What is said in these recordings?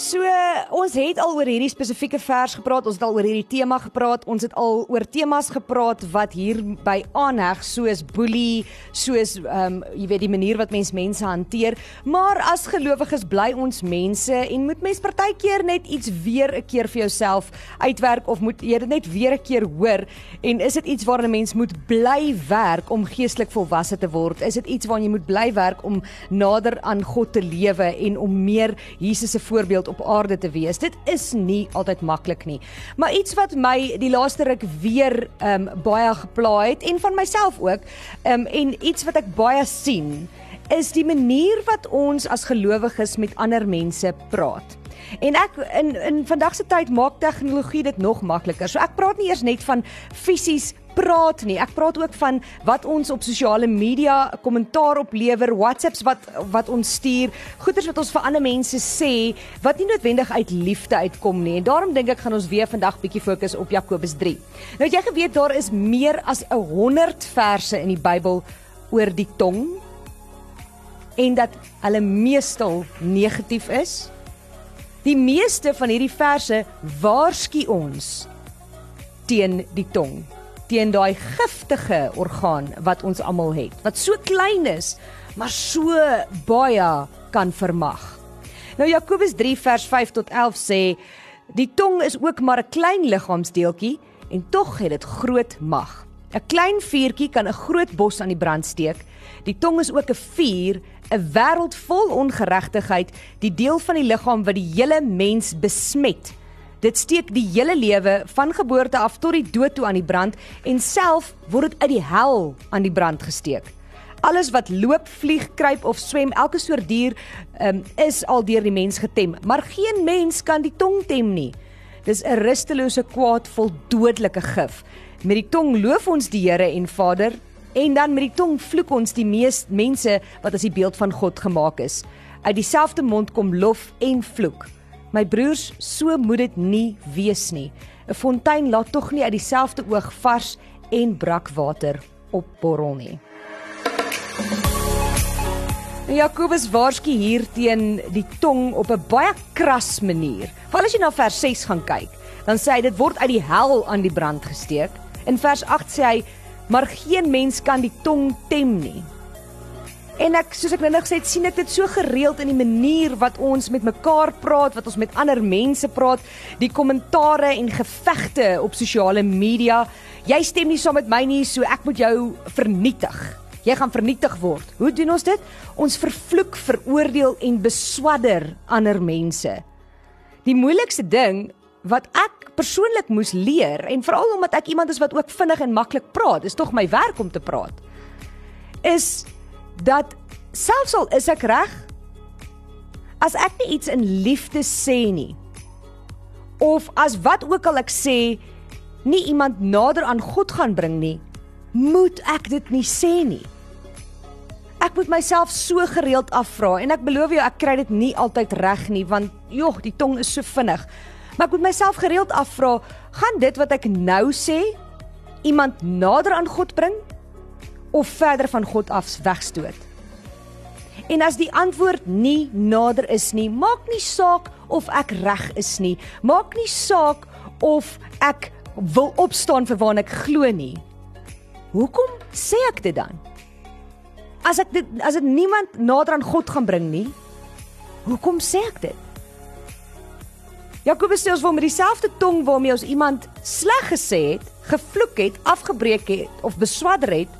So ons het al oor hierdie spesifieke vers gepraat, ons het al oor hierdie tema gepraat, ons het al oor temas gepraat wat hier by aanheg soos boelie, soos ehm um, jy weet die manier wat mens mense hanteer, maar as gelowiges bly ons mense en moet mens partykeer net iets weer 'n keer vir jouself uitwerk of moet jy dit net weer 'n keer hoor en is dit iets waaraan 'n mens moet bly werk om geestelik volwasse te word? Is dit iets waaraan jy moet bly werk om nader aan God te lewe en om meer Jesus se voorbeeld op aarde te wees. Dit is nie altyd maklik nie. Maar iets wat my die laaste ruk weer ehm um, baie gepla het en van myself ook, ehm um, en iets wat ek baie sien, is die manier wat ons as gelowiges met ander mense praat. En ek in in vandag se tyd maak tegnologie dit nog makliker. So ek praat nie eers net van fisies praat nie. Ek praat ook van wat ons op sosiale media kommentaar oplewer, WhatsApps wat wat ons stuur, goeders wat ons vir ander mense sê wat nie noodwendig uit liefde uitkom nie. En daarom dink ek gaan ons weer vandag bietjie fokus op Jakobus 3. Nou het jy geweet daar is meer as 'n 100 verse in die Bybel oor die tong en dat hulle meestal negatief is? Die meeste van hierdie verse waarsku ons teen die tong teen daai giftige orgaan wat ons almal het, wat so klein is, maar so baie kan vermag. Nou Jakobus 3 vers 5 tot 11 sê die tong is ook maar 'n klein liggaamsdeeltjie en tog het dit groot mag. 'n Klein vuurtjie kan 'n groot bos aan die brand steek. Die tong is ook 'n vuur, 'n wêreld vol ongeregtigheid, die deel van die liggaam wat die hele mens besmet. Dit steek die hele lewe van geboorte af tot die dood toe aan die brand en self word dit uit die hel aan die brand gesteek. Alles wat loop, vlieg, kruip of swem, elke soort dier um, is al deur die mens getem, maar geen mens kan die tong tem nie. Dis 'n rustelose kwaad vol dodelike gif. Met die tong loof ons die Here en Vader en dan met die tong vloek ons die meeste mense wat as die beeld van God gemaak is. Uit dieselfde mond kom lof en vloek. My broers, so moet dit nie wees nie. 'n Fontein laat tog nie uit dieselfde oog vars en brakwater opborrel nie. Jakobus waarsku hier teen die tong op 'n baie kras manier. Veral as jy na vers 6 gaan kyk, dan sê hy dit word uit die hel aan die brand gesteek. In vers 8 sê hy: "Maar geen mens kan die tong tem nie." En ek soos ek nou net gesê het, sien ek dit so gereeld in die manier wat ons met mekaar praat, wat ons met ander mense praat, die kommentare en gevegte op sosiale media. Jy stem nie saam met my nie, so ek moet jou vernietig. Jy gaan vernietig word. Hoe doen ons dit? Ons vervloek, veroordeel en beswadder ander mense. Die moeilikste ding wat ek persoonlik moes leer en veral omdat ek iemand is wat ook vinnig en maklik praat, is tog my werk om te praat. Is dat selfs al is ek reg as ek nie iets in liefde sê nie of as wat ook al ek sê nie iemand nader aan God gaan bring nie moet ek dit nie sê nie. Ek moet myself so gereeld afvra en ek beloof jou ek kry dit nie altyd reg nie want jog die tong is so vinnig. Maar ek moet myself gereeld afvra gaan dit wat ek nou sê iemand nader aan God bring of verder van God af wegstoot? En as die antwoord nie nader is nie, maak nie saak of ek reg is nie. Maak nie saak of ek wil opstaan vir waar ek glo nie. Hoekom sê ek dit dan? As ek dit as dit niemand nader aan God gaan bring nie, hoekom sê ek dit? Jakobus sê ons wil met dieselfde tong waarmee ons iemand sleg gesê het, gevloek het, afgebreek het of beswadder het,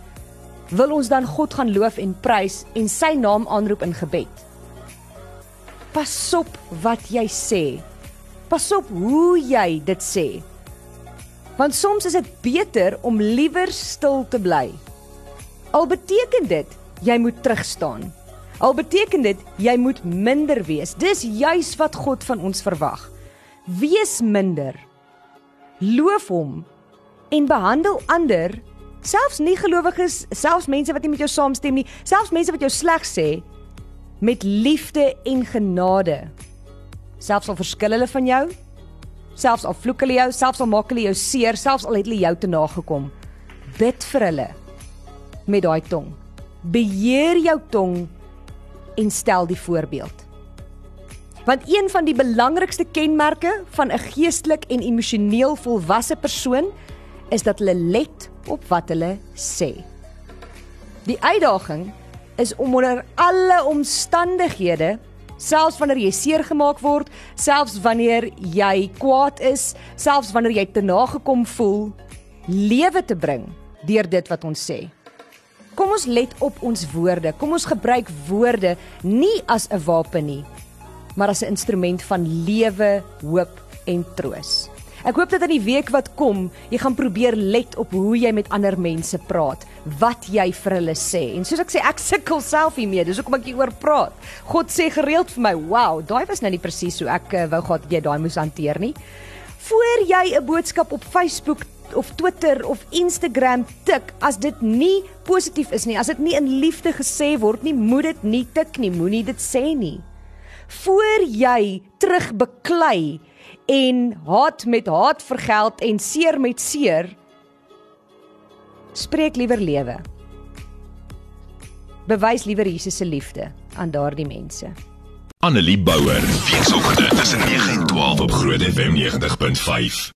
wil ons dan God gaan loof en prys en sy naam aanroep in gebed. Pas op wat jy sê. Pas op hoe jy dit sê. Want soms is dit beter om liewer stil te bly. Al beteken dit jy moet terugstaan. Al beteken dit jy moet minder wees. Dis juis wat God van ons verwag. Wees minder. Loof hom en behandel ander selfs nie gelowiges, selfs mense wat nie met jou saamstem nie, selfs mense wat jou sleg sê met liefde en genade. Selfs al verskil hulle van jou, selfs al vloek hulle jou, selfs al maak hulle jou seer, selfs al het hulle jou te nagekom, bid vir hulle. met daai tong. Beheer jou tong en stel die voorbeeld. Want een van die belangrikste kenmerke van 'n geestelik en emosioneel volwasse persoon is dat hulle let op wat hulle sê. Die uitdaging is om onder alle omstandighede, selfs wanneer jy seer gemaak word, selfs wanneer jy kwaad is, selfs wanneer jy te nagekom voel, lewe te bring deur dit wat ons sê. Kom ons let op ons woorde. Kom ons gebruik woorde nie as 'n wapen nie, maar as 'n instrument van lewe, hoop en troos. Ek hoop dat in die week wat kom, jy gaan probeer let op hoe jy met ander mense praat, wat jy vir hulle sê. En soos ek sê, ek sukkel self hiermee, dis hoekom ek hieroor praat. God sê gereeld vir my, "Wow, daai was nou nie presies hoe ek uh, wou gehad jy daai moes hanteer nie." Voor jy 'n boodskap op Facebook of Twitter of Instagram tik as dit nie positief is nie, as dit nie in liefde gesê word nie, moet dit nie tik nie, moenie dit sê nie. Voor jy terugbeklei en haat met haat vergeld en seer met seer, spreek liewer lewe. Bewys liewer Jesus se liefde aan daardie mense. Annelie Bouwer, weekoggend tussen 9 en 12 op Groot FM 90.5.